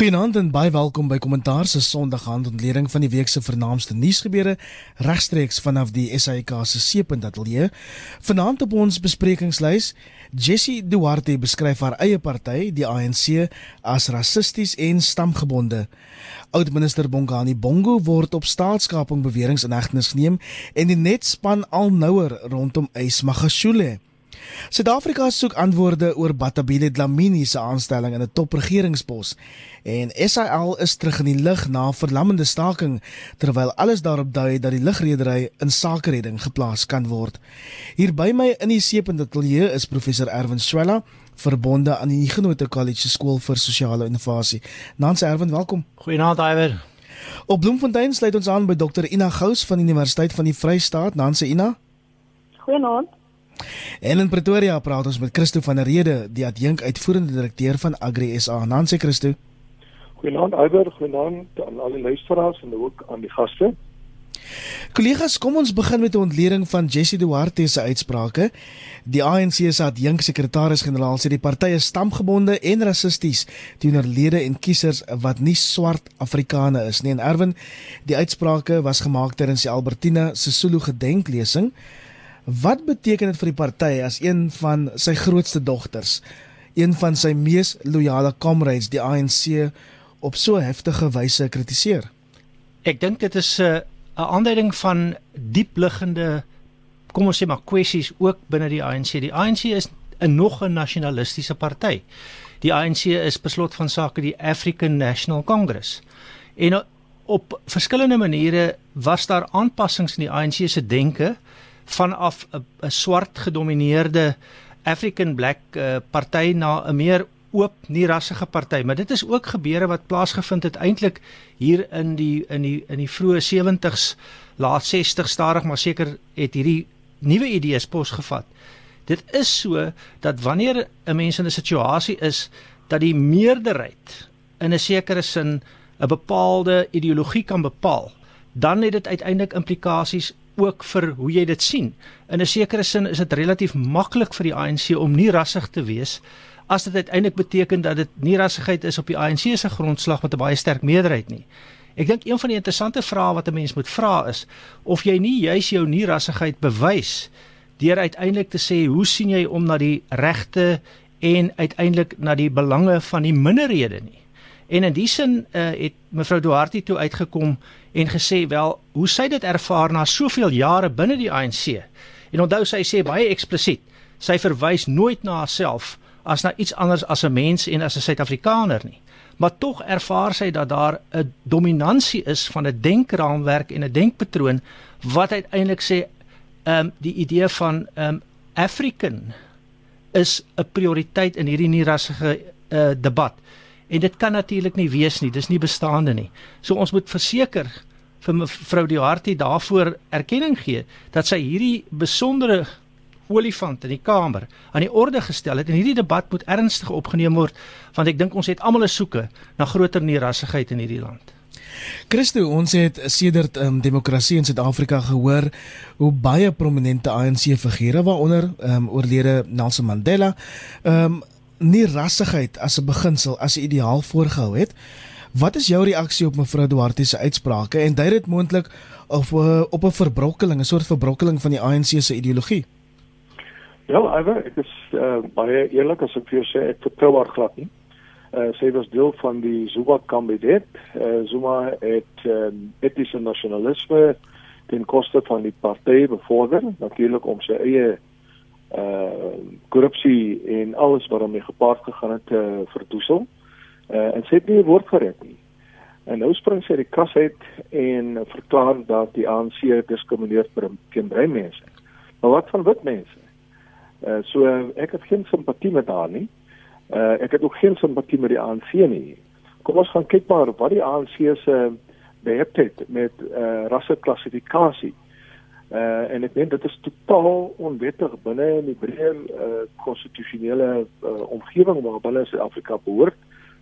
Goeienaand en baie welkom by Kommentaar se Sondagandontleding van die week se vernaamste nuusgebeure regstreeks vanaf die SAK se seepuntateljee. Vanaand op ons besprekingslys, Jessie Duarte beskryf haar eie party, die ANC, as rassisties en stamgebonde. Oudminister Bongani Bongo word op staatskaping beweringe in hegtenis geneem en die net span al nouer rondom Ys Magashule. Suid-Afrika soek antwoorde oor Batabile Dlamini se aanstelling in 'n topregeringspos en SAL is terug in die lug na 'n verlammende staking terwyl alles daarop dui dat die lugredery in sakeredding geplaas kan word. Hier by my in die seepende ateljee is professor Erwin Swela verbonde aan die Genote College skool vir sosiale innovasie. Nancy Erwin, welkom. Goeienaand Iwer. Op Bloemfontein sluit ons aan by Dr Ina Gous van die Universiteit van die Vrystaat. Nancy Ina. Goeienaand. En in Pretoria praat ons met Christo van der Rede, die adjunk uitvoerende direkteur van Agri SA. Nancy Christo. Goeienaand Iwer, goeienaand aan al die luisteraars en ook aan die gaste. Kollegas, kom ons begin met 'n ontleding van Jessie Duarte se uitsprake. Die ANC se adjunk sekretaris-generaal sê die party is stamgebonde en rassisties teenoor lede en kiesers wat nie swart Afrikane is nie. En Erwin, die uitsprake was gemaak tydens die Albertina Sisulu gedenklesing. Wat beteken dit vir die party as een van sy grootste dogters, een van sy mees loyale comrades die ANC op so heftige wyse kritiseer? Ek dink dit is 'n uh, 'n aanduiding van diepliggende kom ons sê maar kwessies ook binne die ANC. Die ANC is 'n nog 'n nasionalistiese party. Die ANC is beslot van sake die African National Congress. En op verskillende maniere was daar aanpassings in die ANC se denke vanaf 'n swart gedomeineerde African Black uh, party na 'n meer oop nie rassige party maar dit is ook gebeure wat plaasgevind het eintlik hier in die in die in die vroeë 70s laat 60 stadig maar seker het hierdie nuwe idees posgevat. Dit is so dat wanneer 'n mens in 'n situasie is dat die meerderheid in 'n sekere sin 'n bepaalde ideologie kan bepaal dan het dit uiteindelik implikasies ook vir hoe jy dit sien. In 'n sekere sin is dit relatief maklik vir die ANC om nie rassig te wees as dit uiteindelik beteken dat dit nie rassigheid is op die ANC se grondslag met 'n baie sterk meerderheid nie. Ek dink een van die interessante vrae wat 'n mens moet vra is of jy nie juis jou nie rassigheid bewys deur uiteindelik te sê hoe sien jy om na die regte en uiteindelik na die belange van die minderhede nie. En in die sin uh, het mevrou Duarte toe uitgekom en gesê wel hoe sy dit ervaar na soveel jare binne die ANC. En onthou sy sê baie eksplisiet, sy verwys nooit na haarself as na iets anders as 'n mens en as 'n Suid-Afrikaner nie. Maar tog ervaar sy dat daar 'n dominansie is van 'n denkraamwerk en 'n denkpatroon wat uiteindelik sê ehm um, die idee van ehm um, African is 'n prioriteit in hierdie nie rassige uh, debat. En dit kan natuurlik nie wees nie, dis nie bestaande nie. So ons moet verseker vir mevrou Die Hartie daarvoor erkenning gee dat sy hierdie besondere olifant in die kamer aan die orde gestel het en hierdie debat moet ernstig opgeneem word want ek dink ons het almal 'n soeke na groter nierassigheid in hierdie land. Christo, ons het sedert um, demokrasie in Suid-Afrika gehoor hoe baie prominente ANC figure waaronder um, oorlede Nelson Mandela um, nie rassigheid as 'n beginsel as 'n ideaal voorgehou het. Wat is jou reaksie op mevrou Duarte se uitsprake en dui dit moontlik of uh, op 'n verbrokkeling, 'n soort verbrokkeling van die ANC se ideologie? Ja, ewe, ek is uh, baie eerlik as ek vir jou sê ek vertrou haar glad nie. Uh, sy was deel van die Zuma kabinet. Uh, Zuma het um, etiese nasionalisme ten koste van die party bevorder, natuurlik om sy eie uh korrupsie en alles wat daarmee gepaard gegaan het uh, verdoesel. Uh en sy het nie woord gered nie. En nou spring sy die kas uit en verklaar dat die ANC diskrimineer teen bruin mense. Maar wat van wit mense? Uh so uh, ek het geen simpatie met haar nie. Uh ek het ook geen simpatie met die ANC nie. Kom ons gaan kyk maar wat die ANC se behept met uh rasseklassifikasie. Uh en ek dink dit is totaal onwettig binne in die breër uh konstitusionele uh, omgewing waar binne Suid-Afrika behoort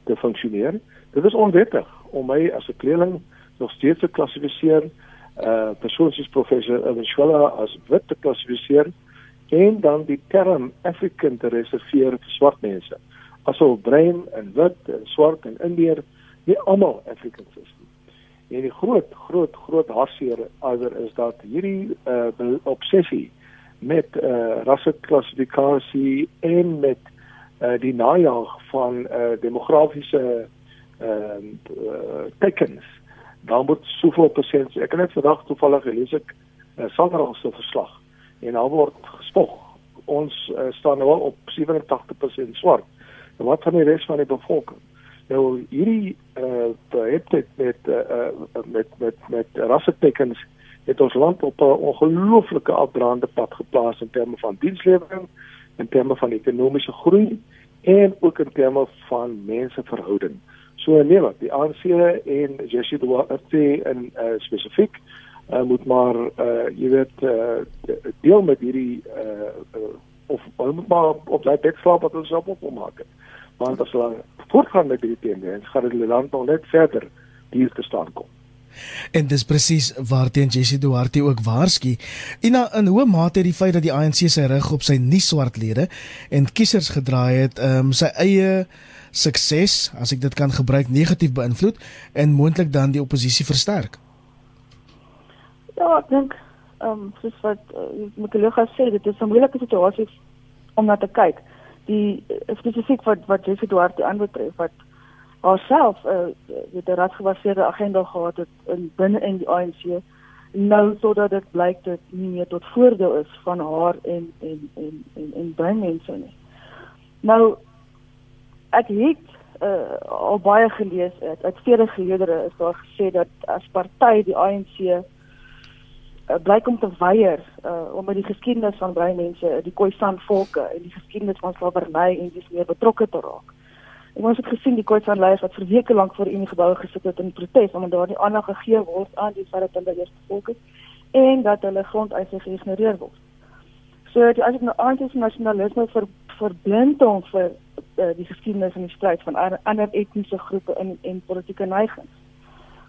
te funksioneer. Dit is onwettig om my as 'n kleerling nog steeds te klassifiseer, uh persoon soos professor Evangelia as wit te klassifiseer en dan die term African te reserveer vir swart mense. Asof bruin en wit en swart en indier nie almal Afrikaners is nie. En die groot groot groot hartseer oor is dat hierdie uh, obsessie met uh, rasseklassifikasie en met uh, die najaag van uh, demografiese ehm uh, tekens dan moet soveel persent ek het net vandag toevallig gelees ek uh, Sanral se verslag en daar word gespog. Ons uh, staan nou op 87% swart. Wat van die res van die bevolking nou hierdie uh, het dit met uh, met met met rassetekens het ons land op 'n ongelooflike afdraande pad geplaas in terme van dienslewering in terme van ekonomiese groei en ook in terme van menseverhouding. So nee wat die ANC en Jesse Duarte in uh, spesifiek uh, moet maar uh, jy weet uh, deel met hierdie uh, uh, of hulle moet maar op daai bed slaap wat ons op op maak. Want as hulle voortgaan met hierdie tendens, gaan dit die land nog net verder hier te staan kom. En dis presies waarteen Jesse Duarte ook waarsku. Ina in hoe mate het die feit dat die ANC sy rug op sy nie swart lede en kiesers gedraai het, ehm um, sy eie sukses, as ek dit kan gebruik, negatief beïnvloed en moontlik dan die oppositie versterk. Ja, ek dink ehm um, soos wat uh, my kollega sê, dit is 'n moeilike situasie om na te kyk. Die uh, spesifiek wat wat Jesse Duarte aanbetref wat haarself 'n uh, weet 'n radgebaseerde agenda gehad het in binne in die ANC nou totdat dit blyk dit nie meer tot voordeel is van haar en en en en en baie mense nie. Nou ek het uh, al baie gelees uit uit vele geleerdere is daar gesê dat as party die ANC uh, blyk om te weier uh, om met die geskiedenis van baie mense, die Khoisan volke en die geskiedenis van slawerny en dis meer betrokke te raak. En ons het gesien die Khoisan leiers wat vir weke lank voor in die geboue gesit het in protes omdat daar nie aandag gegee word aan die feit dat hulle eers volk is en dat hulle grondeise geïgnoreer word. So die as ek nou anti-nasionalisme vir verblind hom vir uh, die geskiedenis en die stryd van ander etniese groepe in en politieke neigings.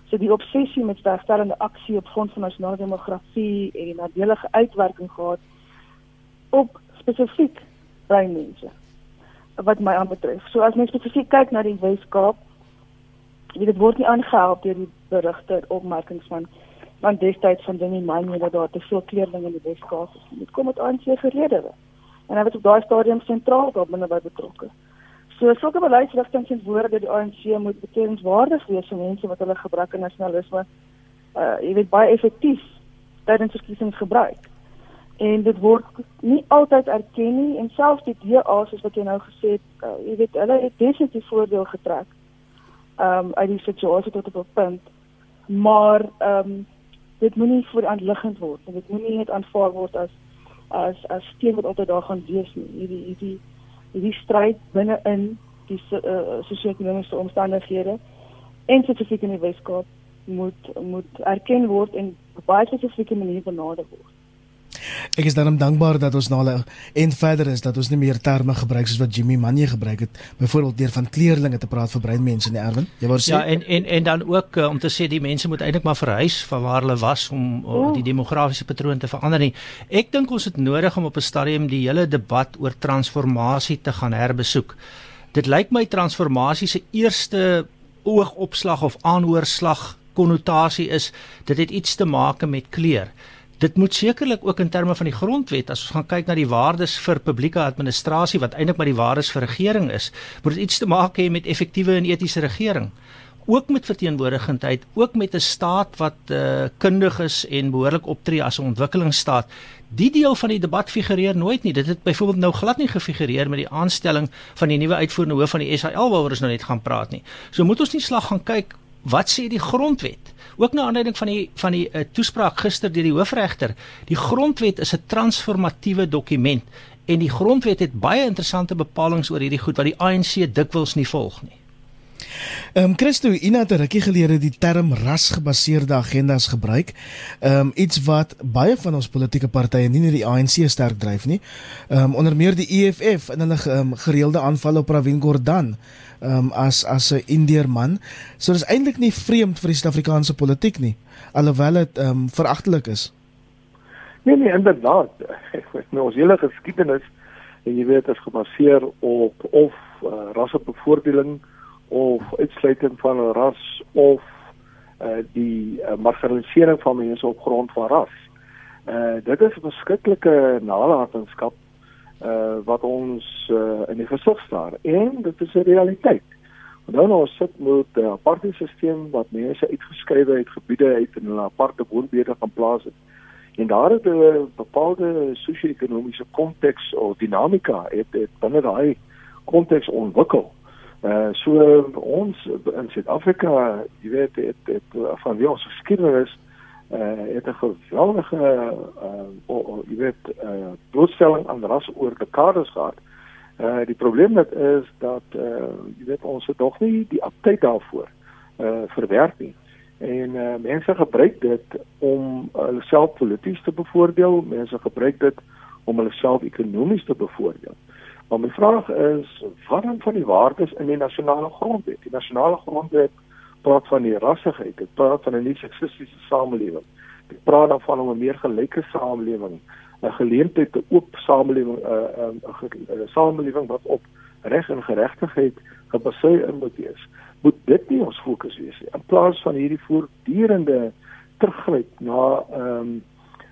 So die obsessie met sterkstellende aksie op grond van nasionale demokrasie en nadelige uitwerking gehad op spesifiek bruin mense wat my aanbetref. So as mens spesifiek kyk na die Wes-Kaap, dit word nie aangehelp deur die berigte opmerkings van van destyds van Deni Manje dat daar te veel kleurling in die Wes-Kaap is. Dit kom met ANC geredere. En hy was op daai stadium sentraal daar binne by betrokke. So sulke beleidsrigtinge en woorde dat die ANC moet bekendwaardig wees vir mense wat hulle gebrek aan nasionalisme uh jy weet baie effektief tydens verkiesings gebruik en dit word nie altyd erken nie en selfs die DA soos wat jy nou gesê het, uh, jy weet hulle het definitief voordeel getrek. Um uit die situasie tot op 'n punt. Maar um dit moenie voor aanliggend word en dit moenie net aanvaar word as as as steen wat altyd daar gaan wees nie. Hierdie hierdie hierdie stryd binne in die uh, sosio-ekonomiese omstandighede en spesifiek in die Weskaap moet moet erken word en op baie spesifieke maniere benader word. Ek is daarom dankbaar dat ons nou en verder is dat ons nie meer terme gebruik soos wat Jimmy Manje gebruik het, byvoorbeeld deur van kleerlinge te praat vir brein mense in die erwen. Jy wou sê Ja, en en en dan ook uh, om te sê die mense moet eintlik maar verhuis van waar hulle was om uh, die demografiese patroon te verander nie. Ek dink ons het nodig om op 'n stadium die hele debat oor transformasie te gaan herbesoek. Dit lyk my transformasie se eerste oogopslag of aanhoorslag konnotasie is dit het iets te maak met kleur dit moet sekerlik ook in terme van die grondwet as ons gaan kyk na die waardes vir publieke administrasie wat eintlik maar die waardes vir regering is, moet dit iets te maak hê met effektiewe en etiese regering ook met verteenwoordigendheid, ook met 'n staat wat uh, kundig is en behoorlik optree as 'n ontwikkelingsstaat. Die deel van die debat figureer nooit nie. Dit het byvoorbeeld nou glad nie gefigureer met die aanstelling van die nuwe uitvoerende hoof van die SAL waaroor ons nou net gaan praat nie. So moet ons nie slag gaan kyk wat sê die grondwet? Ook na aanleiding van die van die uh, toespraak gister deur die hoofregter. Die grondwet is 'n transformatiewe dokument en die grondwet het baie interessante bepalinge oor hierdie goed wat die ANC dikwels nie volg nie. Ehm um, Christo Ina het rukkie gelede die term rasgebaseerde agendas gebruik. Ehm um, iets wat baie van ons politieke partye nie net die ANC sterk dryf nie. Ehm um, onder meer die EFF in hulle um, gereelde aanvalle op Pravin Gordhan ehm um, as as 'n Indiër man. So dis eintlik nie vreemd vir die Suid-Afrikaanse politiek nie, alhoewel dit ehm um, veragtelik is. Nee nee, inderdaad. Nou ons hele geskiedenis en jy weet is gebaseer op of uh, rassebevoordeling of uitsluiting van ras of uh die uh, marginalisering van mense op grond van ras. Uh dit is 'n beskikkelike nalatenskap uh wat ons uh, in die gesig staar en dit is 'n realiteit. Nou nou sit met 'n aparte stelsel wat mense uitgeskryf het gebiede uit in 'n aparte woonbede gaan plaas het. En daar het 'n bepaalde sosio-ekonomiese konteks of dinamika het, het binne daai konteks ontwikkel. Uh so ons in Suid-Afrika, jy weet, het, het, het van wie ons geskiedenis uh het 'n geweldige uh oh, jy weet uh blootstelling aan ras oor dekades gehad. Uh die probleem net is dat uh jy weet ons het nog nie die aptyd daarvoor uh verwerk nie. En uh mense gebruik dit om hulle self polities te bevoordeel, mense gebruik dit om hulle self ekonomies te bevoordeel. Maar my vraag is wat dan van die waardes in die nasionale grondwet? Die nasionale grondwet praat van die rassigheid, dit praat van 'n nie seksistiese samelewing. Dit praat dan van 'n meer gelyke samelewing 'n geleentheid te oop samelewing 'n uh, 'n 'n uh, samelewing wat op reg en geregtigheid gebaseer moet wees. Moet dit nie ons fokus wees nie. In plaas van hierdie voortdurende teruggryp na ehm um,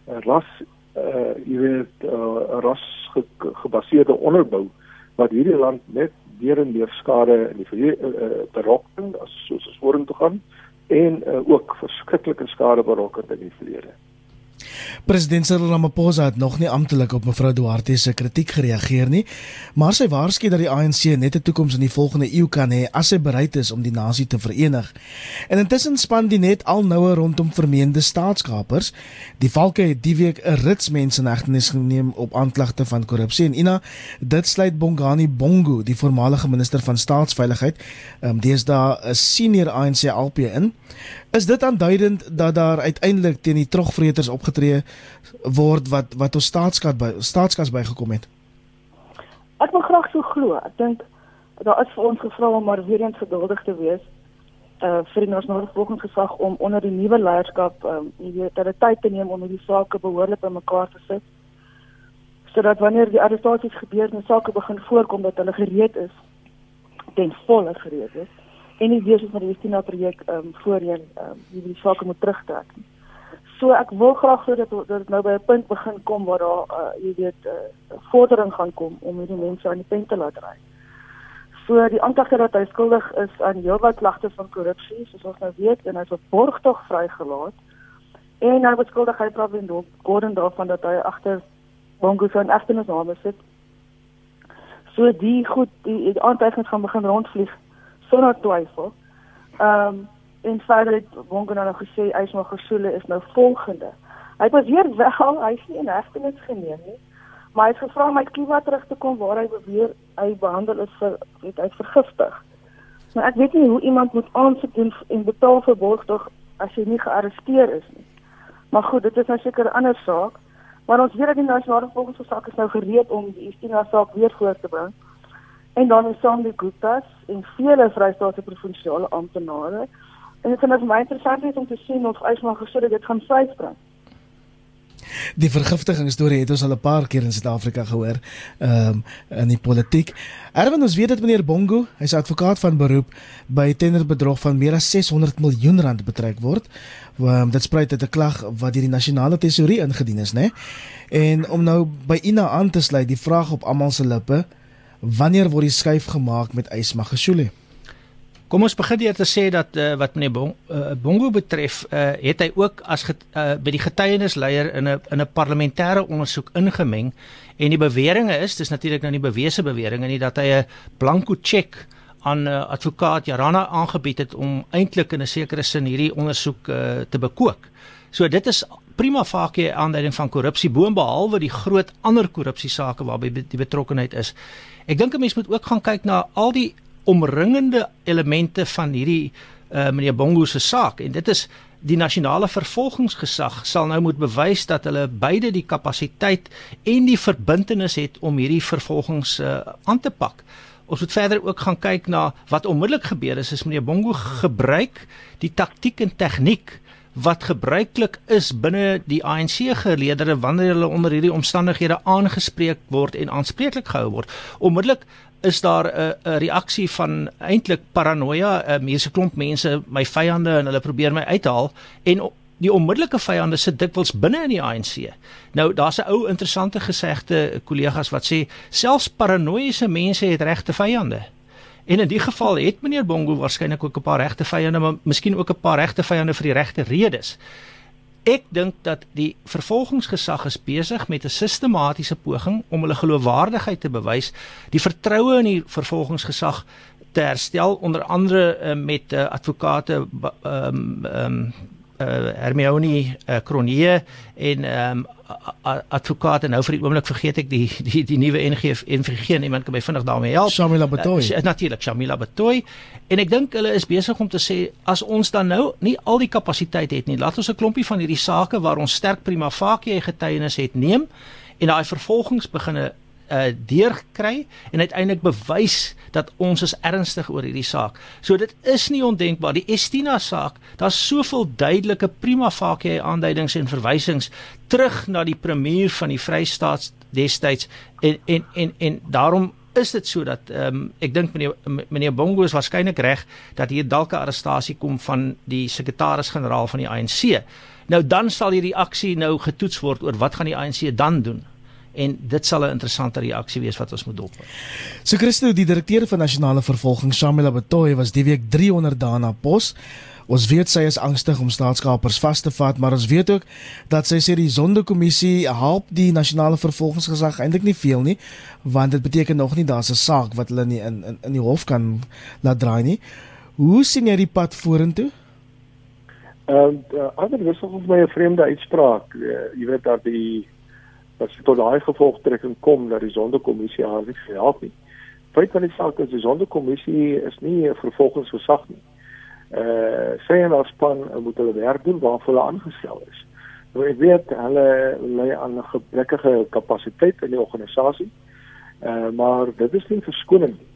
ras uh jy weet 'n uh, ras ge, gebaseerde onderbou wat hierdie land net deur en deur skade in die verlede uh, uh, berokken as soos ons vorentoe gaan en uh, ook verskriklike skade berokken in die verlede. President Cyril Ramaphosa het nog nie amptelik op mevrou Duarte se kritiek gereageer nie, maar sy waarsku dat die ANC net 'n toekoms in die volgende eeu kan hê as sy bereid is om die nasie te verenig. En intussen span die net al noue rondom vermeende staatskapers. Die valke het die week 'n rits mense in hegtenis geneem op aanklagte van korrupsie en Ina dit sluit Bongani Bongo, die voormalige minister van staatsveiligheid, um, deesdae 'n senior ANC LP in. Is dit aanduidend dat daar uiteindelik teen die trogvreters opgetree word wat wat ons staatskas by staatskas bygekom het? Ek wil graag so glo. Ek dink daar is vir ons gevra om maar weer eens geduldig te wees uh vir die nasionale volkingsgesag om onder die nuwe leierskap um jy weet dat dit tyd te neem om hierdie sake behoorlik bymekaar te sit sodat wanneer die arrestasies gebeur en sake begin voorkom dat hulle gereed is ten volle gereed is en nie weer soos met die Justina projek um, voorheen um, die die sake moet terugtrek nie. So ek wil graag hê dat dit nou by 'n punt begin kom waar daar uh, jy weet uh, vordering gaan kom om hierdie mense aan die pen te laat ry. So die aanklagte dat hy skuldig is aan heelwat klagte van korrupsie, soos ons nou weet en hy is op borgtog vrygelaat. En hy word skuldig praat in Gordon daarvan dat hy agter Bongo se egtenisname sit. So die goed die, die aantuigings gaan begin rondvlieg sonder twyfel. Ehm um, en verder het Bongo nou gesê hy's maar gesoele is nou volgende. Hy was weer wel, hy's nie in hegtenis geneem nie. Maar hy het gevra om my Kiva terug te kom waar hy beweer hy behandel is vir het hy vergiftig. Maar ek weet nie hoe iemand moet aansoek doen en betaal vir borgtog as jy nie gearresteer is nie. Maar goed, dit is nou seker 'n ander saak. Maar ons weet dat die nasionale volksversak is nou gereed om die Istina saak weer voor te bring en dan is Sandy Gupta en vele Vrystaatse provinsiale amptenare. En dit is my interessant om te sien of Ysma gesê dit gaan vryspring. Die vergiftiging storie het ons al 'n paar keer in Suid-Afrika gehoor, ehm um, in die politiek. Erwin, ons weet dat meneer Bongo, hy's advokaat van beroep, by tenderbedrog van meer as 600 miljoen rand betrek word. Um, dit spruit uit 'n klag wat deur die nasionale tesourie ingedien is, né? En om nou by Ina aan te sluit, die vraag op almal se lippe, wanneer word die skuif gemaak met Ysma Geshule? Kom ons begin deur te sê dat uh, wat meneer Bong, uh, Bongo betref, uh, het hy ook as get, uh, by die getuienisleier in 'n in 'n parlementêre ondersoek ingemeng en die beweringe is, dis natuurlik nou nie bewese beweringe nie dat hy 'n blanko cheque aan uh, advokaat Jarana aangebied het om eintlik in 'n sekere sin hierdie ondersoek uh, te bekook. So dit is prima facie aanduiding van korrupsie boonbehalwe die groot ander korrupsie sake waarby die betrokkenheid is. Ek dink 'n mens moet ook gaan kyk na al die omringende elemente van hierdie uh, meneer Bongo se saak en dit is die nasionale vervolgingsgesag sal nou moet bewys dat hulle beide die kapasiteit en die verbintenis het om hierdie vervolgings uh, aan te pak. Ons moet verder ook gaan kyk na wat onmiddellik gebeur is, is meneer Bongo gebruik die taktiek en tegniek wat gebruiklik is binne die ANC geleedere wanneer hulle onder hierdie omstandighede aangespreek word en aanspreeklik gehou word. Onmiddellik is daar 'n 'n reaksie van eintlik paranoia, uh, mense klomp mense, my vyande en hulle probeer my uithaal en die onmiddellike vyande sit dikwels binne in die ANC. Nou daar's 'n ou interessante gesegde kollegas wat sê selfs paranoïese mense het regte vyande. En in die geval het meneer Bongo waarskynlik ook 'n paar regte vyande, maar miskien ook 'n paar regte vyande vir die regte redes. Ek dink dat die vervolgingsgesag is besig met 'n sistematiese poging om hulle geloofwaardigheid te bewys, die vertroue in die vervolgingsgesag te herstel onder andere uh, met uh, advokate ehm um, ehm um, uh, Hermione uh, Cronje en ehm um, advokate nou vir die oomblik vergeet ek die die die nuwe NG NVG en iemand kan my vinnig daarmee help. Shamila Batoy. Uh, Natuurlik Shamila Batoy. En ek dink hulle is besig om te sê as ons dan nou nie al die kapasiteit het nie, laat ons 'n klompie van hierdie sake waar ons sterk prima facie getuienis het neem en daai vervolgings beginne uh deurkry en uiteindelik bewys dat ons is ernstig oor hierdie saak. So dit is nie ondenkbaar die Estina saak, daar's soveel duidelike prima facie aanduidings en verwysings terug na die premier van die Vrystaat destyds en en en en daarom is dit so dat ehm um, ek dink meneer meneer Bongo is waarskynlik reg dat hier dalk 'n arrestasie kom van die sekretaris-generaal van die ANC. Nou dan sal hierdie aksie nou getoets word oor wat gaan die ANC dan doen en dit sal 'n interessante reaksie wees wat ons moet dop. So Christo, die direkteur van nasionale vervolging, Shamila Batoy, was die week 300 dae na pos. Ons weet sy is angstig om staatskapers vas te vat, maar ons weet ook dat sy sê die sondekommissie help die nasionale vervolgingsgesag eintlik nie veel nie, want dit beteken nog nie daar's 'n saak wat hulle nie in in in die hof kan laat draai nie. Hoe sien jy die pad vorentoe? Ehm uh, ander dis volgens my 'n vreemde uitspraak. Uh, jy weet dat die dat sy tot daai gevolgtrekking kom dat die sondekommissie haar nie help nie. Feit van die saak is die sondekommissie is nie 'n vervolgingsgesag nie. Uh sy en haar span moet hulle werk doen waarvoor hulle aangestel is. Nou ek weet hulle lê aan 'n gebrekkige kapasiteit in die organisasie. Uh maar dit is nie verskoning nie.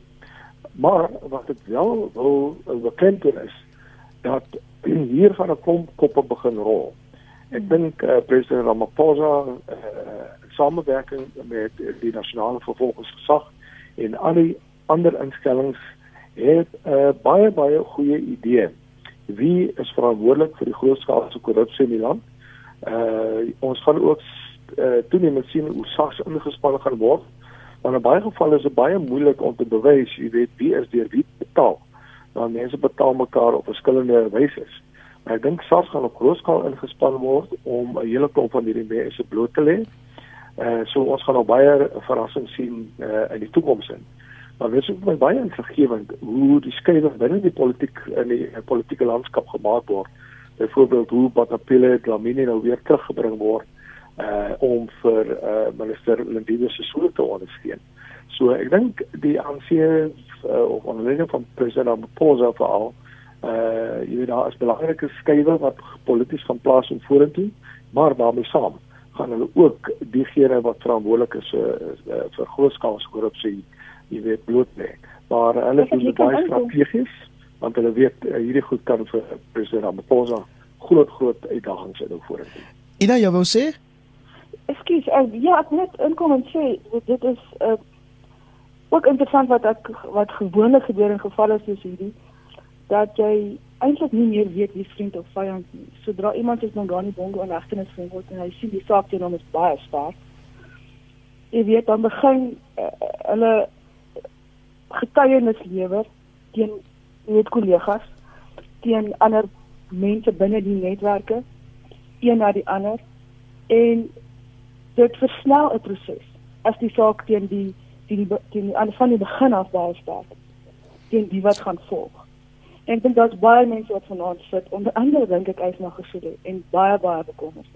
Maar wat ek wel wil beklemtoon is dat hier van 'n klomp koppe begin rol. Ek dink uh, president Ramaphosa uh, samewerking met die nasionale vervolgingsgesag en al die ander instellings het uh, baie baie goeie idee. Wie is verantwoordelik vir die grootskaalse korrupsie in die land? Uh ons gaan ook uh, toenemend sien hoe SARS ingespan gaan word. Want in baie gevalle is dit baie moeilik om te bewys, jy weet, wie is deur wie betaal. Dan mense betaal mekaar op verskillende wyse. Maar ek dink SARS gaan op grootskaal ingespan word om 'n hele klomp van hierdie mense bloot te lê. Eh uh, so ons gaan nog baie verrassings sien eh uh, in die toekoms in. Maar weet jy my baie vergewend hoe die skeye binne die politiek in die uh, politieke landskap gemaak word. Byvoorbeeld hoe Patapile Dlamini nou weer teruggebring word eh uh, om vir eh uh, minister Lindiwe soort te ondersteun. So ek dink die ANC uh, of onder leiding van president Ramaphosa veral uh jy weet daar is belangrike skuwe wat polities gaan plaas om vorentoe, maar daarmee saam gaan hulle ook diegene wat verantwoordelik is uh, uh, vir grootskaalse korrupsie, jy weet bloot lê. Maar hulle is baie strategies want hulle weet uh, hierdie goed kan vir president Ramaphosa groot groot uitdagings in vorentoe. Ina, jy wou sê? Ekskuus, uh, ja, ek net inkom en sê dit is uh, ook interessant wat ek wat gewoonlik gebeur in gevalle soos hierdie dat jy eintlik nie meer weet wie vriend of vyand is. Sodra iemand is Mongani Bongo in hegtenis geneem word en hy sien die saak teen hom is baie sterk. Jy weet dan begin uh, hulle getuienis lewer teen net kollegas, teen ander mense binne die netwerke, een na die ander en dit versnel 'n proses as die saak teen die teen die teen die aan van die begin af baie sterk teen die wat gaan volg. Ek dink daar's baie mense wat vanaand sit onder andere dink ek hy's nog gesoek en baie baie bekommerd.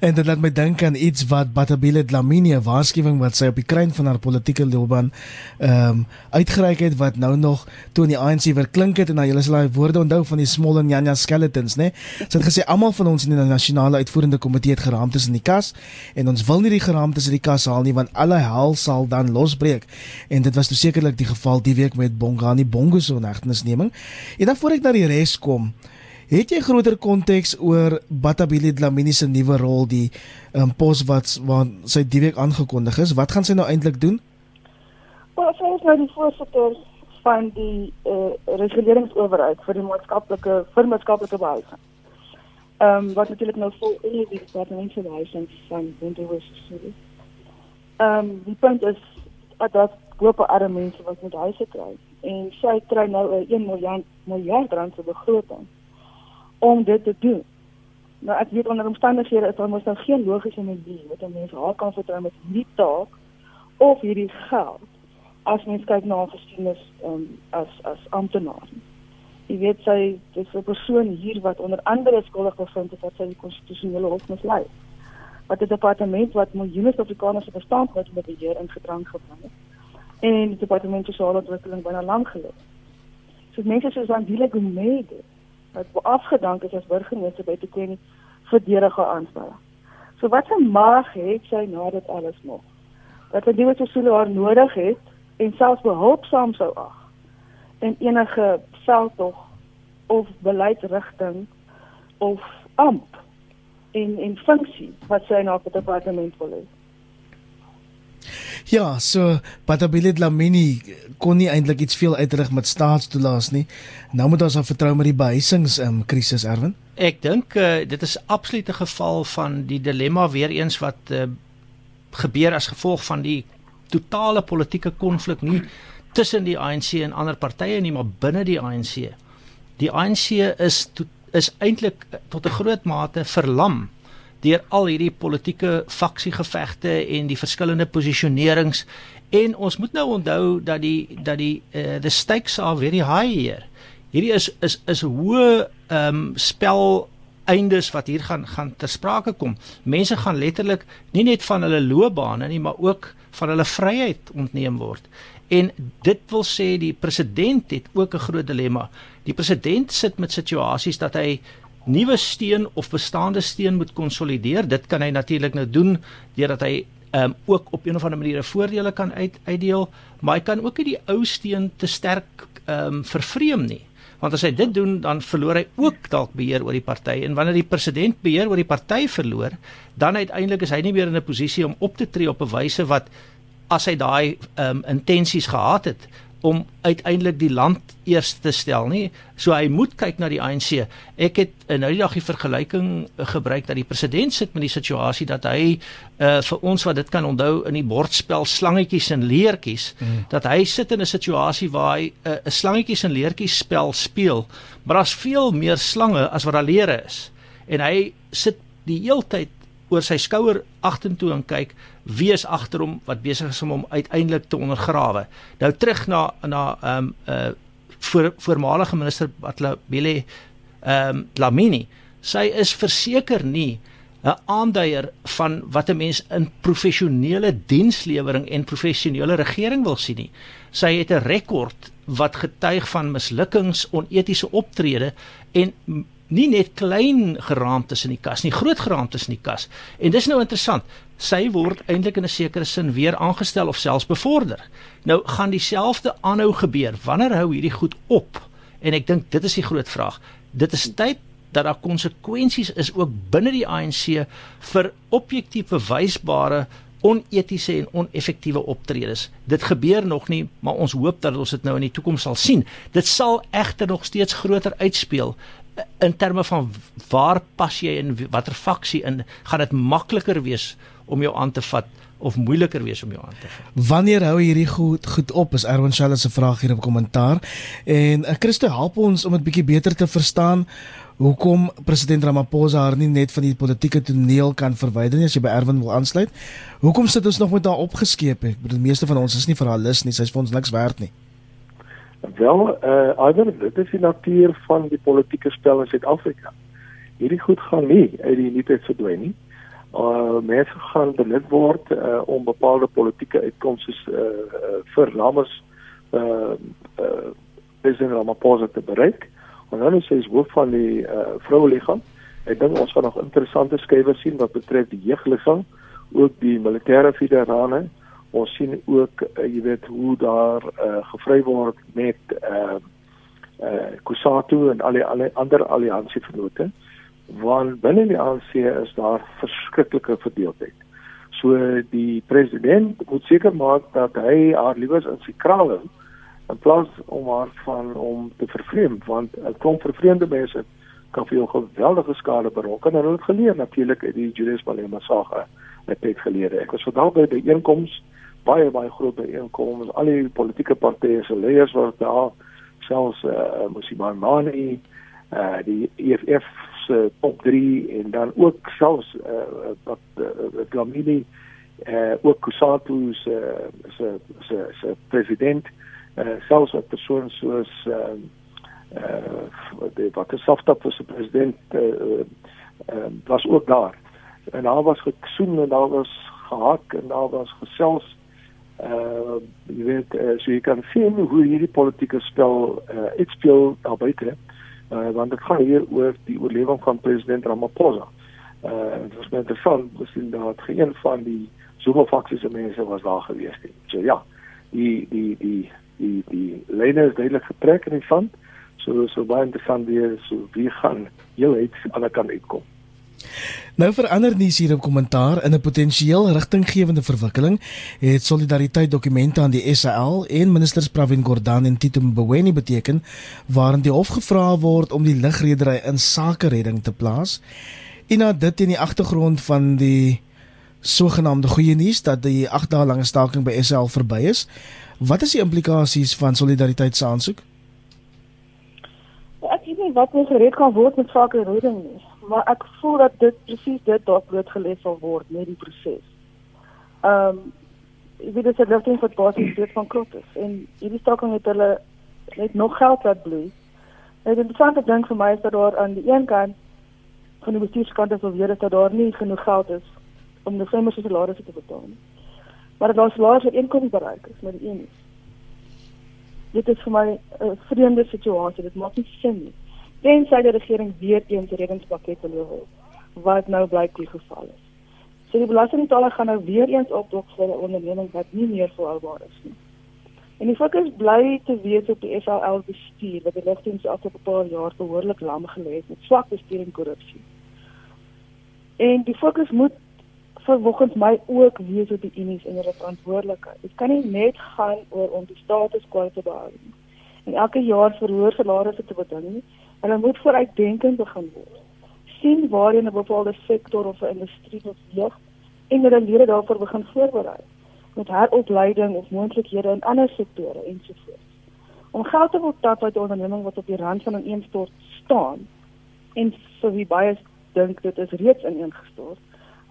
En dit laat my dink aan iets wat Batabile Dlamini waarskuwing wat sy op die kruin van haar politieke loopbaan ehm um, uitgereik het wat nou nog toe in die ANC weer klink het en nou julle sal daai woorde onthou van die small and nyanya skeletons nê. Sy het gesê almal van ons in die nasionale uitvoerende komitee het geraamtes in die kas en ons wil nie die geraamtes uit die kas haal nie want alle hel sal dan losbreek. En dit was toe sekerlik die geval die week met Bongani Bongo se onegtenisneming. En dan voor ek na die res kom Het jy groter konteks oor Batabile Dlamini se nuwe rol die um, pos wat wat sy die week aangekondig is? Wat gaan sy nou eintlik doen? Wel, sy is nou die voorsitter van die eh uh, reguleringsowerheid vir die maatskaplike vir maatskaplike behuising. Ehm um, wat natuurlik nou vol in die departement van behuising van Winterhuis. Ehm die punt is dat dat groepe arme mense wat met huise kry en sy kry nou 'n 1 miljard miljard rand se begroting om dit te doen. Nou ek weet onder omstandighede is daar mos nou geen logiese manier wat 'n mens haar kan vertrou met hierdie taak of hierdie geld as mens kyk na haar geskiedenis um, as as amptenaar. Jy weet sy dis 'n persoon hier wat onder andere skuldig bevind is dat sy die konstitusionele hof mislei wat 'n departement wat miljoene Suid-Afrikaners se bestaan wat met beheer in gedrang gebring het en die departement sosiale ontwikkeling binne lank gelê. So mense soos Andile Gumede wat afgedank is as burgemeester by Tekweni verdedige aanstel. So wat 'n mag het sy na dit alles nog? Dat hy dit sou haar nodig het en selfs behulpsaam sou ag in enige veldtog of beleidsrigting of amp en en funksie wat sy na die departement wil hê. Ja, so Patabile Dlamini kon nie eintlik iets veel uitrig met staatstoelaas nie. Nou moet ons aan vertrou met die behuisings um, krisis erwin. Ek dink uh, dit is absoluut 'n geval van die dilemma weer eens wat uh, gebeur as gevolg van die totale politieke konflik nie tussen die ANC en ander partye nie, maar binne die ANC. Die ANC is to, is eintlik tot 'n groot mate verlam deur al hierdie politieke faksiegevegte en die verskillende posisionerings en ons moet nou onthou dat die dat die uh, the stakes are very high hier. Hierdie is is is hoë ehm um, spel eindes wat hier gaan gaan ter sprake kom. Mense gaan letterlik nie net van hulle loopbane nie, maar ook van hulle vryheid ontneem word. En dit wil sê die president het ook 'n groot dilemma. Die president sit met situasies dat hy nuwe steen of bestaande steen moet konsolideer. Dit kan hy natuurlik nou doen deurdat hy ehm um, ook op 'n of ander manier voordele kan uit uitdeel, maar hy kan ook nie die ou steen te sterk ehm um, vervreem nie. Want as hy dit doen, dan verloor hy ook dalk beheer oor die party en wanneer die president beheer oor die party verloor, dan uiteindelik is hy nie meer in 'n posisie om op te tree op 'n wyse wat as hy daai ehm um, intensies gehad het om uiteindelik die land eers te stel nie. So hy moet kyk na die ANC. Ek het uh, nou die dag die vergelyking uh, gebruik dat die president sit met die situasie dat hy uh, vir ons wat dit kan onthou in die bordspel slangetjies en leertjies mm. dat hy sit in 'n situasie waar hy 'n uh, slangetjies en leertjies spel speel, maar daar's veel meer slange as wat daar leere is. En hy sit die heeltyd oor sy skouer agtertoe en kyk wie is agter hom wat besig is om hom uiteindelik te ondergrawe. Nou terug na na ehm um, 'n uh, voor, voormalige minister Batlabile ehm um, Lamini. Sy is verseker nie 'n aanduier van wat 'n mens in professionele dienslewering en professionele regering wil sien nie. Sy het 'n rekord wat getuig van mislukkings, onetiese optrede en nie net klein geraamtes in die kas nie, groot geraamtes in die kas. En dis nou interessant. Sy word eintlik in 'n sekere sin weer aangestel of selfs bevorder. Nou gaan dieselfde aanhou gebeur. Wanneer hou hierdie goed op? En ek dink dit is die groot vraag. Dit is tyd dat daar konsekwensies is ook binne die ANC vir objektiewe wysbare onetiese en oneffektiewe optredes. Dit gebeur nog nie, maar ons hoop dat ons dit nou in die toekoms sal sien. Dit sal egter nog steeds groter uitspeel in terme van waar pas jy in watter faksie in gaan dit makliker wees om jou aan te vat of moeiliker wees om jou aan te vat. Wanneer hou hierdie goed goed op? Is Erwin Shell se vraag hier op kommentaar. En uh, Christo help ons om dit bietjie beter te verstaan hoekom president Ramaphosa haar nie net van die politieke toneel kan verwyder nie as jy by Erwin wil aansluit. Hoekom sit ons nog met haar opgeskeep? Ek bedoel die meeste van ons is nie vir haar lus nie. Sy's vir ons niks werd nie. Wel, eh uh, ieder dit is die natuur van die politieke spel in Suid-Afrika. Hierdie goed gaan nie uit die nietheid verdwyn nie. Uh mense gaan benut word uh, om bepaalde politieke uitkomste uh, vir Ramos uh uh president Ramaphosa te bereik. En dan is hy hoof van die uh vroueliggaam. Ek dink ons gaan nog interessante skuwe sien wat betref die jeugliggaam, ook die militêre federale ons sien ook uh, jy weet hoe daar uh, gevry word met uh uh Kusatu en al die al die ander alliansievennote want binne die ANC is daar verskriklike verdeeldheid. So die president moet seker maak dat hy haar liewes in sy kraal hou in plaas om haar van om te vervreem want 'n klomp vervreemde mense kan vir jou geweldige skade berokken en hulle het geleer natuurlik uit die Julius Malema saga net tyd gelede. Ek was vandag by die einkoms baie baie groot byeenkomste al die politieke partye se leiers was daar selfs eh uh, Musimani eh uh, die EFF se top 3 en dan ook selfs eh uh, wat uh, Glamini eh uh, ook Kusatu se se se se president eh uh, selfs 'n persoon soos eh uh, eh uh, die wat softop vir se president eh uh, uh, was ook daar. En daar was gesoen en daar was gehak en daar was gesels uh jy weet uh, so jy kan sien hoe hierdie politieke spel uh uitspeel daar buite uh want dit gaan hier oor die oorlewing van president Ramaphosa. Uh dit was net interessant te sien dat geen van die Zuma faksies mense was daar gewees nie. So ja, die die die die die lede is duidelik getrek in die sand. So so baie interessant weer so wie gaan heel uit aan die kant uitkom. Nou verander nuus hier op kommentaar in 'n potensieel rigtinggewende verwikkeling het solidariteit dokumente aan die SAL en ministers Pravin Gordhan en Tito Mboweni beteken waarin die hof gevra word om die lugredery in sake redding te plaas. En na dit in die agtergrond van die sogenaamde goeie nuus dat die 8 dae lange staking by SAL verby is, wat is die implikasies van solidariteit se aansoek? Ek weet nie wat nog gereed kan word met sake redding nie maar ek voel dat dit presies dit dalk blootgelê sal word met die proses. Ehm um, ek weet dit is 'n ligting wat basies dit van klop is en hierdie staking het hulle net nog geld laat bloei. En die interessante ding vir my is dat daar aan die een kant van die bestuurskant is alweer dat daar nie genoeg geld is om die firma se salarisse te betaal nie. Maar dat daar salarisse inkom bereik is met die een. Dit is vir my 'n vreemde situasie. Dit maak nie sin nie tensy die regering weer eens reddingspakket wil hê wat nou blyk die geval is. So die belastingbetaler gaan nou weer eens opdog vir 'n onderneming wat nie meer volhoubaar is nie. En die fokus bly te wees op die SAL bestuur wat die ligdiens afgelope paar jaar behoorlik lam gelê het met swak bestuur en korrupsie. En die fokus moet volgens my ook wees op die unies en hulle verantwoordelikheid. Dit kan nie net gaan oor om die status quo te behou nie. En elke jaar verhoor salarisse te betaal nie Hulle moet vooruitdenkend begin word. sien waarheen 'n bepaalde sektor of 'n industrie beweeg en hulle lede daarvoor begin voorberei met heropleiding of moontlikhede in ander sektore ensovoorts. Om geld te wil tap uit 'n onderneming wat op die rand van 'n instort staan en vir wie baie dink dit is reeds ineengestort,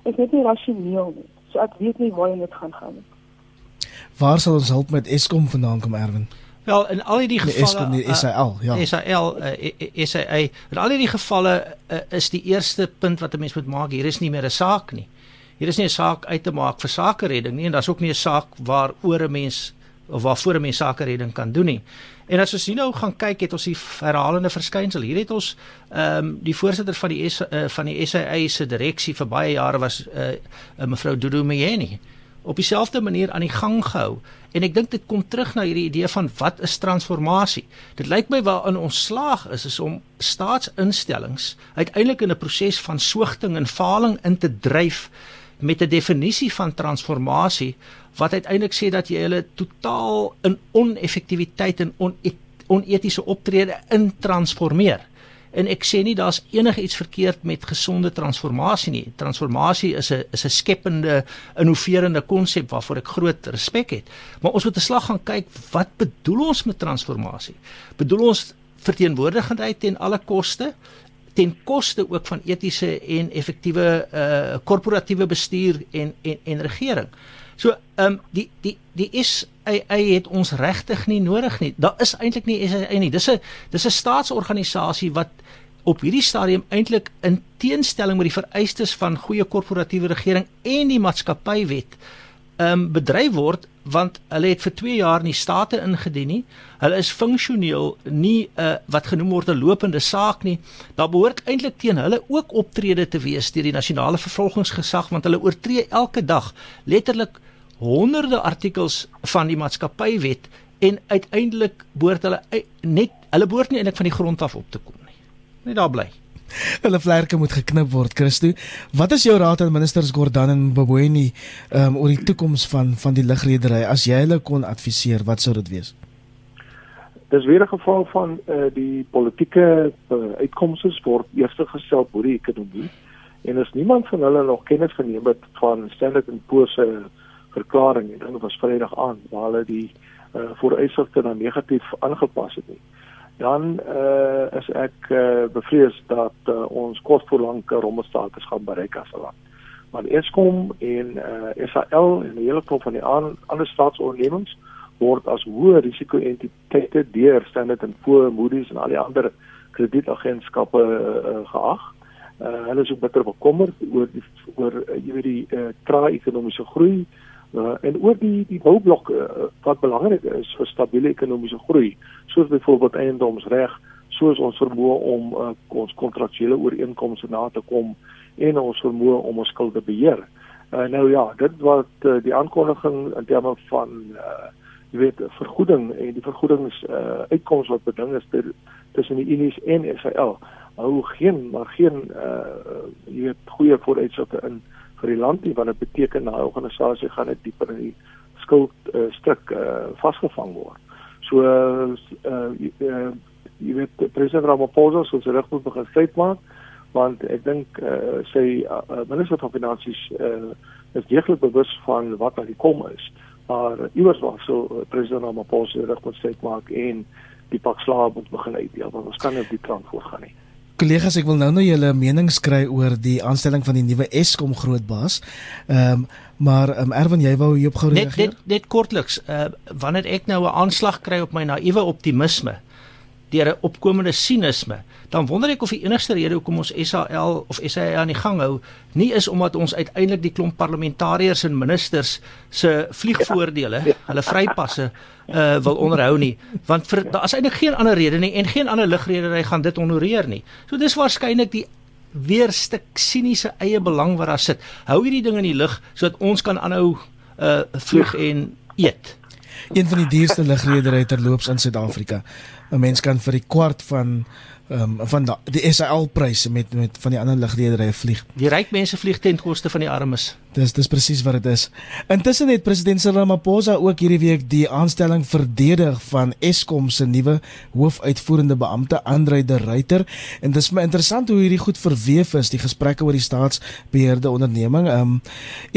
is net nie rasioneel nie. So ek weet nie waarheen dit gaan gaan nie. Waar sal ons hulp met Eskom vandaan kom Erwin? Wel in al die gevalle die SAL ja SAL uh, SAA in al die gevalle uh, is die eerste punt wat 'n mens moet maak hier is nie meer 'n saak nie. Hier is nie 'n saak uit te maak vir sake redding nie en daar's ook nie 'n saak waaroor 'n mens of waarvoor 'n mens sake redding kan doen nie. En as ons hier nou gaan kyk het ons die herhalende verskynsel. Hier het ons ehm um, die voorsitter van die S, uh, van die SAA se direksie vir baie jare was 'n uh, uh, mevrou Dudu Meyeni op dieselfde manier aan die gang gehou en ek dink dit kom terug na hierdie idee van wat is transformasie. Dit lyk my waarin ons slaag is is om staatsinstellings uiteindelik in 'n proses van soogting en faling in te dryf met 'n definisie van transformasie wat uiteindelik sê dat jy hulle totaal in oneffektiwiteit en onetiese optrede in transformeer. En ek sê nie daar's enigiets verkeerd met gesonde transformasie nie. Transformasie is 'n is 'n skepende, innoverende konsep waarvoor ek groot respek het. Maar ons moet 'n slag gaan kyk wat bedoel ons met transformasie? Bedoel ons verteenwoordigendheid ten alle koste? ten koste ook van etiese en effektiewe uh korporatiewe bestuur en en en regering. So ehm um, die die die is hy het ons regtig nie nodig nie. Daar is eintlik nie is hy nie. Dis 'n dis 'n staatsorganisasie wat op hierdie stadium eintlik in teenstelling met die vereistes van goeie korporatiewe regering en die maatskappywet ehm um, bedryf word want hulle het vir 2 jaar nie state ingedien nie. Hulle is funksioneel nie 'n uh, wat genoem word 'n lopende saak nie. Daar behoort eintlik teen hulle ook optrede te wees deur die nasionale vervolgingsgesag want hulle oortree elke dag letterlik honderde artikels van die maatskappywet en uiteindelik behoort hulle net hulle behoort nie eintlik van die grond af op te kom nie. Net daar bly. Hulle vlerke moet geknip word, Christo. Wat is jou raad aan ministers Gordhan en Boboeni um, oor die toekoms van van die lugredery as jy hulle kon adviseer, wat sou dit wees? Dis weer 'n geval van uh, die politieke uh, uitkomste word eers gestel oor die ekonomie en as niemand van hulle nog kennis geneem het van Standard & Poor's se verklaring en dit was Vrydag aan waar hulle die uh, vooruitsigte dan negatief aangepas het nie dan uh, is ek uh, bevrees dat uh, ons kortvoorlange rommestatus gaan bereik as 'n land. Maar Eskom en uh, SAL en 'n hele klomp van die aan, ander staatsondernemings word as hoë risiko entiteite deur Standard & Poor's, Moody's en al die ander kredietagentskappe uh, geag. Uh, hulle is ook bitter bekommerd oor die oor uh, jy weet die uh, trae ekonomiese groei uh, en oor die die boublokke uh, wat belangrik is vir stabiele ekonomiese groei soos byvoorbeeld eiendomsreg soos ons vermoë om uh, ons kontraktuele ooreenkomste na te kom en ons vermoë om ons skulde beheer. Uh, nou ja, dit wat uh, die aankondiging in terme van uh, jy weet vergoeding en die vergoedings uh, uitkoms wat beding is tussen die Unis en Israel hou geen maar geen uh, jy weet goeie vooruitsigte in vir die land nie want dit beteken daai organisasie gaan net dieper in die skuld uh, stuk uh, vasgevang word. So uh, uh, jy weet president Ramaphosa sou se reg moet begin feit maak want ek dink uh, sy uh, minister van finansies uh, is deeglik bewus van wat aan die kom is. Maar iewers was so uh, president Ramaphosa reg moet feit maak en die pak slaap moet begin uitdeel want ons kan nie op die trant voortgaan nie. Kollegas, ek wil nou nou julle menings kry oor die aanstelling van die nuwe Eskom grootbaas. Ehm um, maar ehm um, Erwin, jy wou hierop gou reageer? Net net, net kortliks, uh wanneer ek nou 'n aanslag kry op my naïewe optimisme deur 'n opkomende sinisme, dan wonder ek of die enigste rede hoekom ons SAL of SAA aan die gang hou, nie is omdat ons uiteindelik die klomp parlementariërs en ministers se vliegvoordele, ja. hulle vrypasse uh wil onderhou nie, want vir daar is eintlik geen ander rede nie en geen ander ligredery gaan dit honoreer nie. So dis waarskynlik die weer stuk siniese eie belang wat daar sit. Hou hierdie ding in die lug sodat ons kan aanhou uh vlieg en eet. Een van die duurste ligredery terloops in Suid-Afrika. 'n Mens kan vir die kwart van ehm um, van da, die SAL pryse met met van die ander ligrederye vlieg. Die ryk mense vlieg ten koste van die armes. Dis dis presies wat dit is. Intussen het president Cyril Ramaphosa ook hierdie week die aanstelling verdedig van Eskom se nuwe hoofuitvoerende beampte Andre de Ruyter en dit is my interessant hoe hierdie goed verweef is die gesprekke oor die staatsbeheerde onderneming. Ehm um,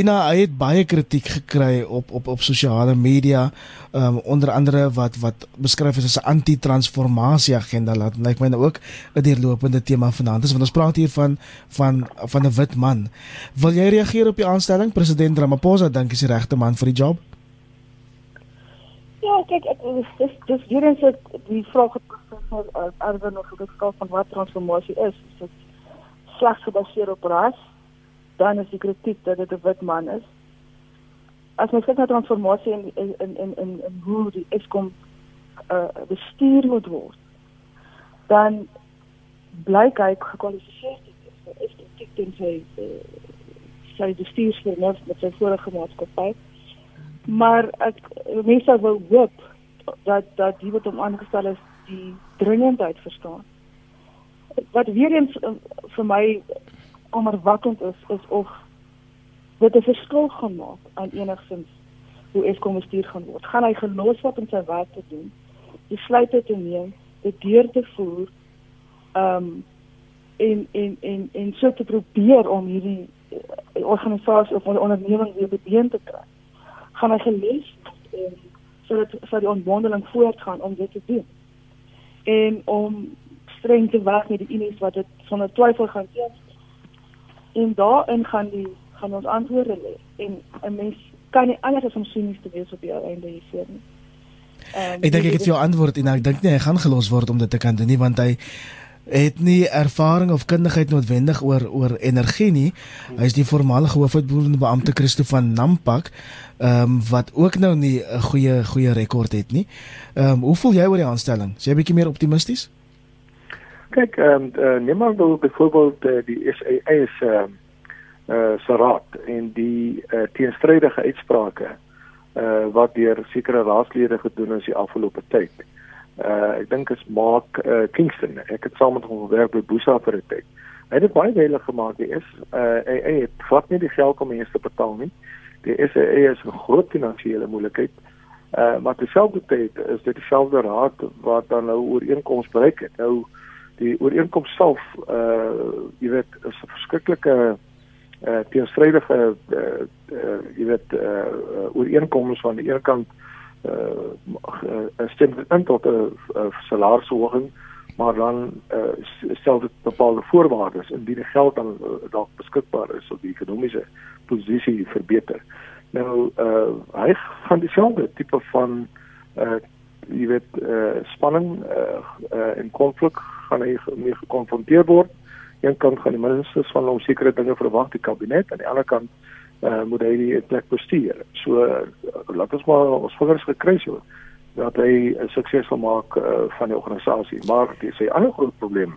en hy het baie kritiek gekry op op op sosiale media ehm um, onder andere wat wat beskryf is as 'n anti-transformasie agenda laat lyk my nou ook 'n deurlopende tema vanaand. Ons praat hier van van van 'n wit man. Wil jy reageer op die aanstelling president Ramaphosa dink is die regte man vir die job? Ja, kyk, ek dis dis hier is dit die vraag het professor uh, Erwin nog geskryf van wat transformasie is. Is dit slegs gebaseer op ras? Dan is die kritiek dat dit 'n wit man is. As mens kyk na transformasie in in in in, in, in hoe die Eskom uh bestuur moet word, dan blyk hy gekwalifiseer te wees vir esteties en sy uh, sy bestuursvernuft met sy vorige maatskappy. Maar ek mense wou hoop dat dat die wat hom aangestel is die dringendheid verstaan. Wat weer eens uh, vir my onderwakkend is is of dit 'n verskil gaan maak aan enigsins hoe Eskom bestuur gaan word. Gaan hy gelos word om sy werk te doen, besluite te neem, dit deur te voer, ehm um, en en en en so te probeer om hierdie uh, organisasie of 'n onderneming weer been te kry. Gaan hy gelees en sodat vir die ontwikkeling voortgaan om dit te doen. En om streng te werk met die unies wat dit sonder twyfel gaan teen. En daarin gaan die gaan ons antwoorde lê. En 'n mens kan nie anders as om sinies te wees op die einde hiervoor nie. Um, ek dink ek het jou antwoord en ek dink nie hy gaan gelos word om dit te kan doen nie want hy het nie ervaring of kundigheid noodwendig oor oor energie nie. Hy is die voormalige hoofuitvoerende beampte Christo van Nampak, ehm um, wat ook nou nie 'n goeie goeie rekord het nie. Ehm um, hoe voel jy oor die aanstelling? Is jy bietjie meer optimisties? Kyk, ehm um, uh, neem maar nou byvoorbeeld uh, die SAA is ehm uh, uh, Sarat en die uh, teenstrydige uitsprake uh, wat deur sekere raadslede gedoen is die afgelope tyd. Uh ek dink is Mark uh, Kingston. Ek het saam met hom gewerk by Boesa vir 'n tyd. Hy het baie duidelik gemaak hy is uh hy, hy het glad nie die geld om eers te betaal nie. Die SAA is 'n groot finansiële moeilikheid. Uh maar terselfdertyd is dit dieselfde raad wat dan nou ooreenkoms bereik het. Nou die ooreenkoms self uh jy weet is 'n verskriklike uh teenstrydige uh, uh jy weet uh ooreenkomste van die een kant uh stem in tot 'n salarisverhoging maar dan uh, stel dit bepaalde voorwaardes indien die geld dan uh, dalk beskikbaar is of die ekonomiese posisie verbeter. Nou uh hy gaan dieselfde tipe van uh jy weet uh spanning uh, uh en konflik gaan hy mee gekonfronteer word een kant gaan die ministers van hom sekere dinge verwag die kabinet aan die ander kant uh, moet hy die plek bestuur. So uh, laat ons maar ons vingers gekruis hou dat hy 'n suksesvol maak uh, van die organisasie. Maar die sy ander groot probleem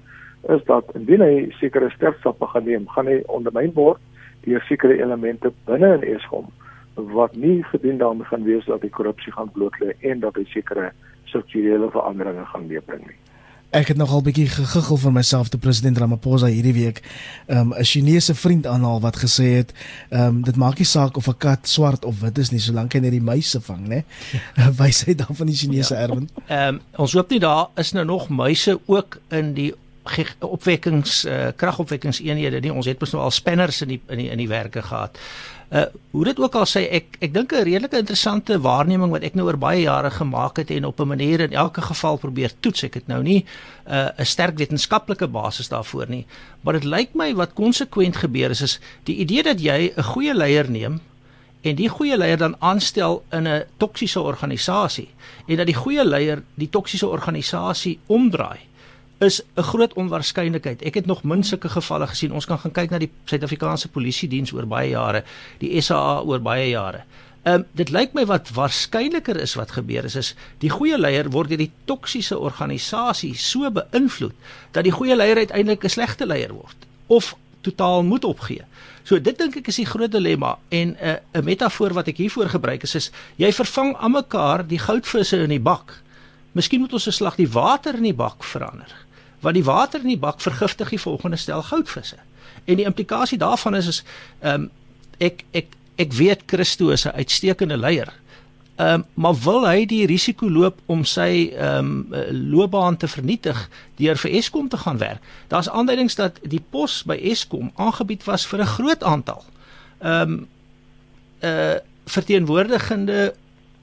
is dat indien hy sekere sterkstappe gaan neem, gaan hy ondermyn word deur sekere elemente binne in Eskom wat nie gedien daarmee gaan wees dat die korrupsie gaan bloot lê en dat hy sekere strukturele veranderinge gaan meebring nie. Ek het nogal bietjie gegiggel vir myself te president Ramaphosa hierdie week. Um 'n Chinese vriend aanhaal wat gesê het, um dit maak nie saak of 'n kat swart of wit is nie, solank hy net die muise vang, né? Wys hy dan van die Chinese ja. erwin. Um ons hoop nie daar is nou nog muise ook in die opwekkings uh, kragopwekkingseenhede nie. Ons het mos nou al spanners in die in die in die werke gehad. Uh hoe dit ook al sê ek ek dink 'n redelike interessante waarneming wat ek nou oor baie jare gemaak het en op 'n manier in elke geval probeer toets. Ek het nou nie uh 'n sterk wetenskaplike basis daarvoor nie, maar dit lyk my wat konsekwent gebeur is is die idee dat jy 'n goeie leier neem en die goeie leier dan aanstel in 'n toksiese organisasie en dat die goeie leier die toksiese organisasie omdraai is 'n groot onwaarskynlikheid. Ek het nog min sulke gevalle gesien. Ons kan gaan kyk na die Suid-Afrikaanse Polisie diens oor baie jare, die SAA oor baie jare. Ehm um, dit lyk my wat waarskynliker is wat gebeur is is die goeie leier word deur die toksiese organisasie so beïnvloed dat die goeie leier uiteindelik 'n slegte leier word of totaal moet opgee. So dit dink ek is die groot dilemma en 'n uh, 'n metafoor wat ek hiervoor gebruik is is jy vervang aan mekaar die goudvisse in die bak. Miskien moet ons 'n slag die water in die bak verander want die water in die bak vergiftig die volgende stel goudvisse. En die implikasie daarvan is is ehm um, ek ek ek weet Christo is 'n uitstekende leier. Ehm um, maar wil hy die risiko loop om sy ehm um, loopbaan te vernietig deur vir Eskom te gaan werk? Daar's aanduidings dat die pos by Eskom aangebied was vir 'n groot aantal ehm um, uh verteenwoordigende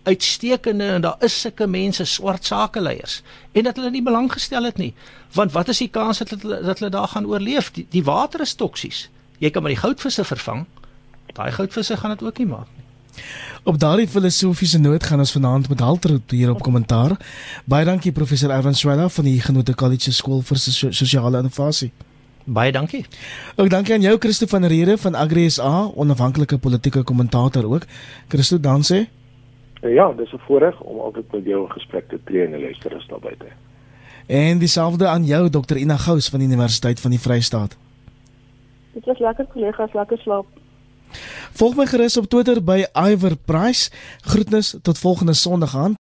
uitstekende en daar is sulke mense swart sakeleiers en dat hulle nie belang gestel het nie want wat is die kans dat hulle dat hulle daar gaan oorleef die, die water is toksies jy kan maar die goudvisse vervang daai goudvisse gaan dit ook nie maak nie Op daardie filosofiese noot gaan ons vanaand met halter hier op kommentaar. Baie dankie professor Erwin Swela van die Genote College Skool vir Sosiale Innovasie. Baie dankie. Ook dankie aan jou Christo van Rede van Agri SA, onafhanklike politieke kommentator ook. Christo, dan sê Uh, ja, dis 'n voorreg om altyd met jou 'n gesprek te tree en luister as daar buite. En dieselfde aan jou Dr. Ina Gous van die Universiteit van die Vrystaat. Dit was lekker kollegas, lekker slaap. Volg my gerus op Twitter by Iver Price. Groetnis tot volgende Sondag aan.